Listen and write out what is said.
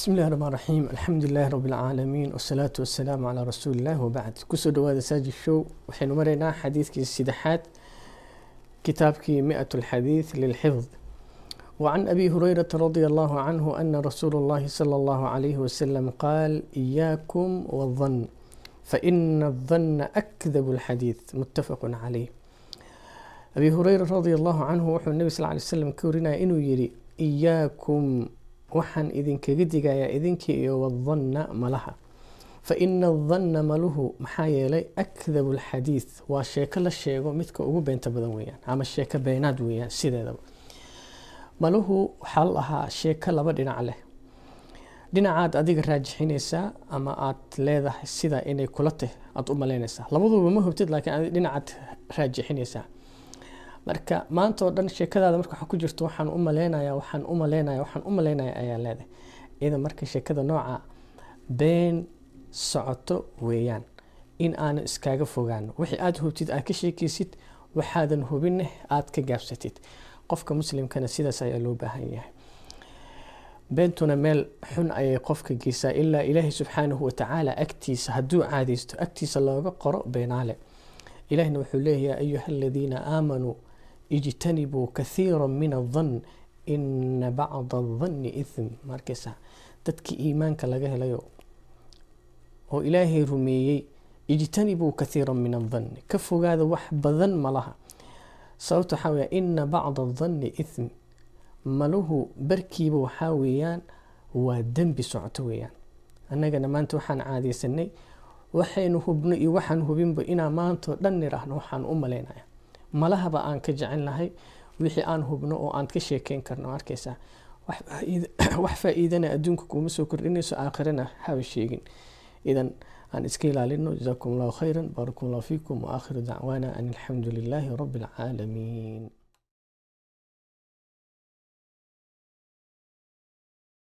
bismi illahi raxmaan raxiim alxamdu lilahi rabi alcaalamiin wasalaatu wasalaamu calaa rasuulillahi wabacd ku soo dhawaada saajid show. Waxaynu maraynaa xadiidkii saddexaad kitaabkii miat lxadiid lilxifd. Wacan abi hurayrata radia allahu canhu ana rasuula اllahi sala allahu calayhi wasalam qaal iyaakum wadan faina adana akdabu lxadiid muttafaqun caleyh abi hureyra radia allahu canhu wuxuu nebi sal ly slam ka warinaya inuu yidhi iyaakum waxaan idinkaga digayaa idinkii iyo wadanna malaha. Fa ina adanna maluhu maxaa yeelay akdabu lxadiid waa sheeko la sheego midka ugu beenta badan weyaan ama sheeko beenaad weyaan sideedaba. Maluhu waxaa la ahaa sheeko laba dhinac leh. Dhinacaad adiga raajixinaysaa ama aad leedahay sida inay kula tahy aada u malaynaysaa labaduba ma hubtid laakiin dhinacaad raajixinaysaa marka maanta oo dhan sheekadaada marka waxa ku jirto waxaan u maleynaya waxaan u maleynaya waxaan u maleynaya ayaa leedahay. Iyada marka sheekada nooca been socoto weeyaan in aanu iskaaga fogaano wixii aada hubtid aad ka sheekaysid waxaadan hubineh aada ka gaabsatid. Qofka muslimkana sidaas ayaa loo baahan yahay. Beentuna meel xun ayay qofka geysaa ilaa ilaahay subxaanahu watacaala agtiisa hadduu caadaysto agtiisa looga qoro beenaale. Ilahina wuxuu leeyahay ayuha aladiina aamanuu ijtanibuu kathiira min adan ina bacda adanni ithm. Markaysa dadkii iimaanka laga helayo oo ilaahay rumeeyey ijtanibuu kathiira min adanni ka fogaada wax badan malaha sababta waxaa weya ina bacda adanni ithm. Maluhu barkiiba waxaa weeyaan waa dembi socoto weeyaan. Annagana maanta waxaan caadaysanay waxaynu hubno iyo waxaan hubinba inaan maantao dhan niraahno waxaan u malaynaya malahaba aan ka jecelnahay wixii aan hubno oo aan ka sheekeyn karno arkaysaa. Wax faa-iidana adduunka kuuma soo kordhinayso aakhirana haba sheegin. Idan aan iska ilaalino jasaakum allahu khayra baarakum allahu fiikum waakhiru dacwaana an alxamdu lilaahi rabi alcaalamiin